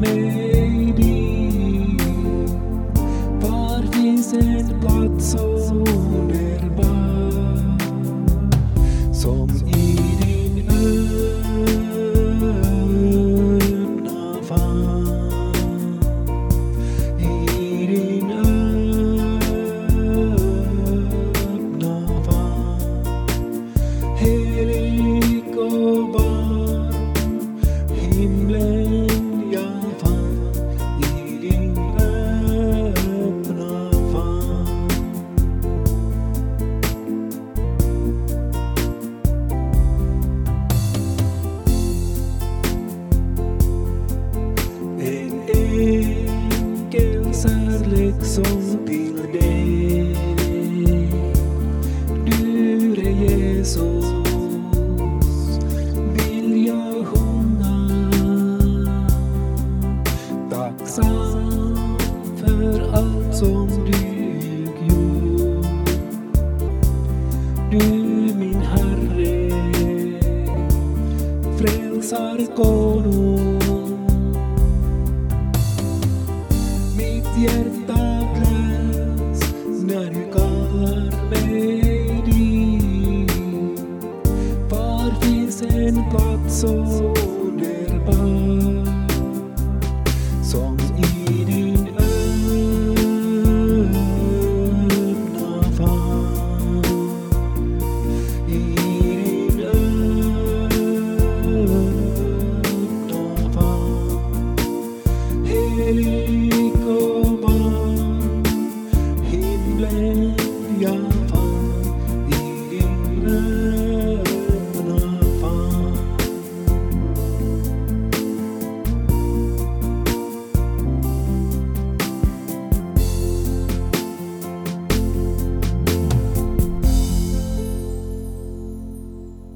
när du liksom till dig. Du är Jesus, vill jag sjunga. Tacksam för allt som du gjort. Du min Herre, frälsar. Mitt hjärta soul.